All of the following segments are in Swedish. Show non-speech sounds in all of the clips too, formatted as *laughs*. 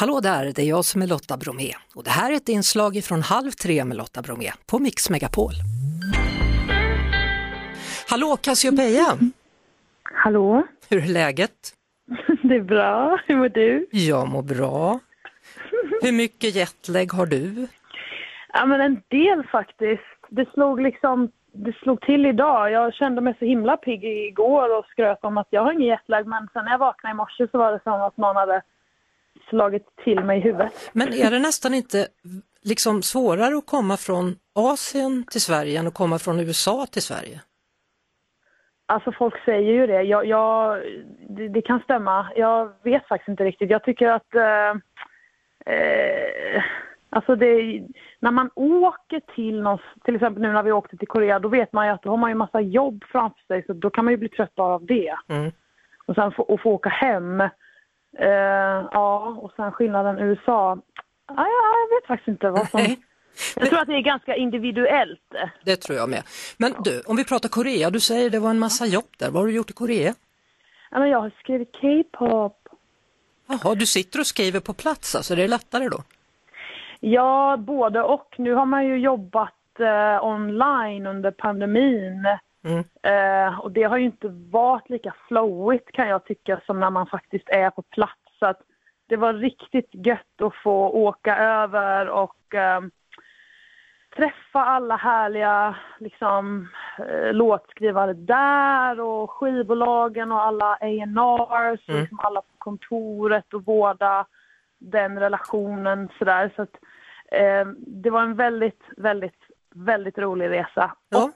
Hallå där, det är jag som är Lotta Bromé och det här är ett inslag från Halv tre med Lotta Bromé på Mix Megapol. Hallå Cassiopeia! Hallå, Hur är läget? *laughs* det är bra. Hur mår du? Jag mår bra. Hur mycket jetlag har du? Ja, men en del faktiskt. Det slog liksom det slog till idag. Jag kände mig så himla pigg igår och skröt om att jag har ingen jetlag men sen när jag vaknade i morse så var det som att någon hade slagit till mig i huvudet. Men är det nästan inte liksom svårare att komma från Asien till Sverige än att komma från USA till Sverige? Alltså folk säger ju det. Jag, jag det, det, kan stämma. Jag vet faktiskt inte riktigt. Jag tycker att eh, eh, Alltså det, när man åker till någon, till exempel nu när vi åkte till Korea, då vet man ju att då har man ju massa jobb framför sig så då kan man ju bli trött av det. Mm. Och sen få, och få åka hem. Uh, ja, och sen skillnaden USA. Ah, ja, jag vet faktiskt inte vad som... Jag tror att det är ganska individuellt. Det tror jag med. Men du, om vi pratar Korea, du säger det var en massa jobb där. Vad har du gjort i Korea? Ja, men jag har skrivit K-pop. Jaha, du sitter och skriver på plats alltså, det är lättare då? Ja, både och. Nu har man ju jobbat eh, online under pandemin. Mm. Eh, och det har ju inte varit lika flowigt kan jag tycka som när man faktiskt är på plats. Så att det var riktigt gött att få åka över och eh, träffa alla härliga liksom, eh, låtskrivare där och skivbolagen och alla A&Rs mm. och liksom alla på kontoret och vårda den relationen sådär. Så att Eh, det var en väldigt, väldigt, väldigt rolig resa. Ja. Och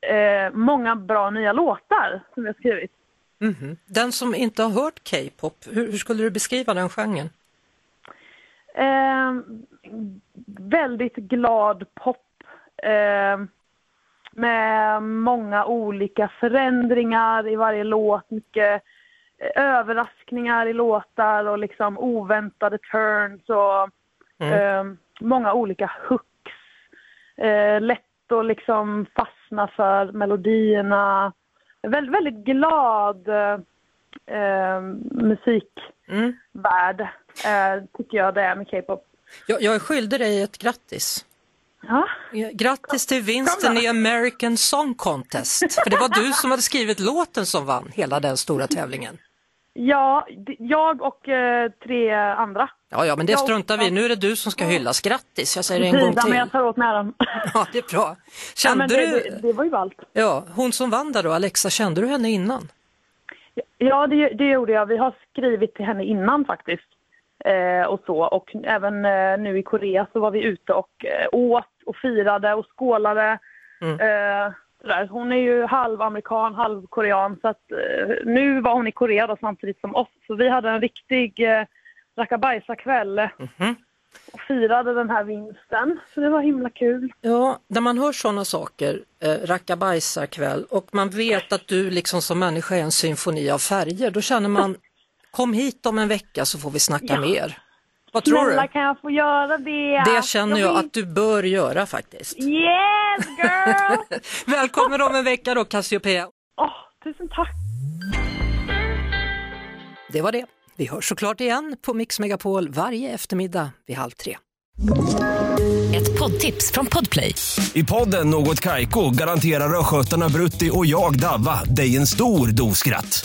eh, många bra nya låtar som jag skrivit. Mm -hmm. Den som inte har hört K-pop, hur, hur, skulle du beskriva den genren? Eh, väldigt glad pop. Eh, med många olika förändringar i varje låt, mycket eh, överraskningar i låtar och liksom oväntade turns och mm. eh, många olika hooks. Eh, lätt att liksom fastna för melodierna. Väldigt, väldigt glad eh, musikvärld eh, tycker jag det är med K-pop. Jag, jag är skyldig dig ett grattis. Ja. Grattis till vinsten i American Song Contest. För det var du som hade skrivit låten som vann hela den stora tävlingen. Ja, jag och eh, tre andra. Ja, ja, men det struntar vi Nu är det du som ska hyllas. Grattis, jag säger det en gång till. men jag tar åt mig äran. *laughs* Ja, det är bra. Kände ja, det, du... Det, det, var ju ballt. Ja, hon som vann där då, Alexa, kände du henne innan? Ja, det, det gjorde jag. Vi har skrivit till henne innan faktiskt. Eh, och så. Och även eh, nu i Korea så var vi ute och eh, åt och firade och skålade. Mm. Sådär. Hon är ju halvamerikan, halvkorean så att eh, nu var hon i Korea då, samtidigt som oss. Så vi hade en riktig eh, rackabajsa-kväll mm -hmm. och firade den här vinsten. Så det var himla kul. Ja, när man hör sådana saker, eh, rackabajsa-kväll och man vet att du liksom som människa är en symfoni av färger, då känner man kom hit om en vecka så får vi snacka ja. mer. Vad tror Snälla, du? kan jag få göra det? Det känner jag, jag att du bör göra faktiskt. Yes girl! *laughs* Välkommen om en vecka då Cassiopeia. Oh, tusen tack. Det var det. Vi hörs såklart igen på Mix Megapol varje eftermiddag vid halv tre. Ett poddtips från Podplay. I podden Något Kaiko garanterar östgötarna Brutti och jag, Davva, dig en stor dos skratt.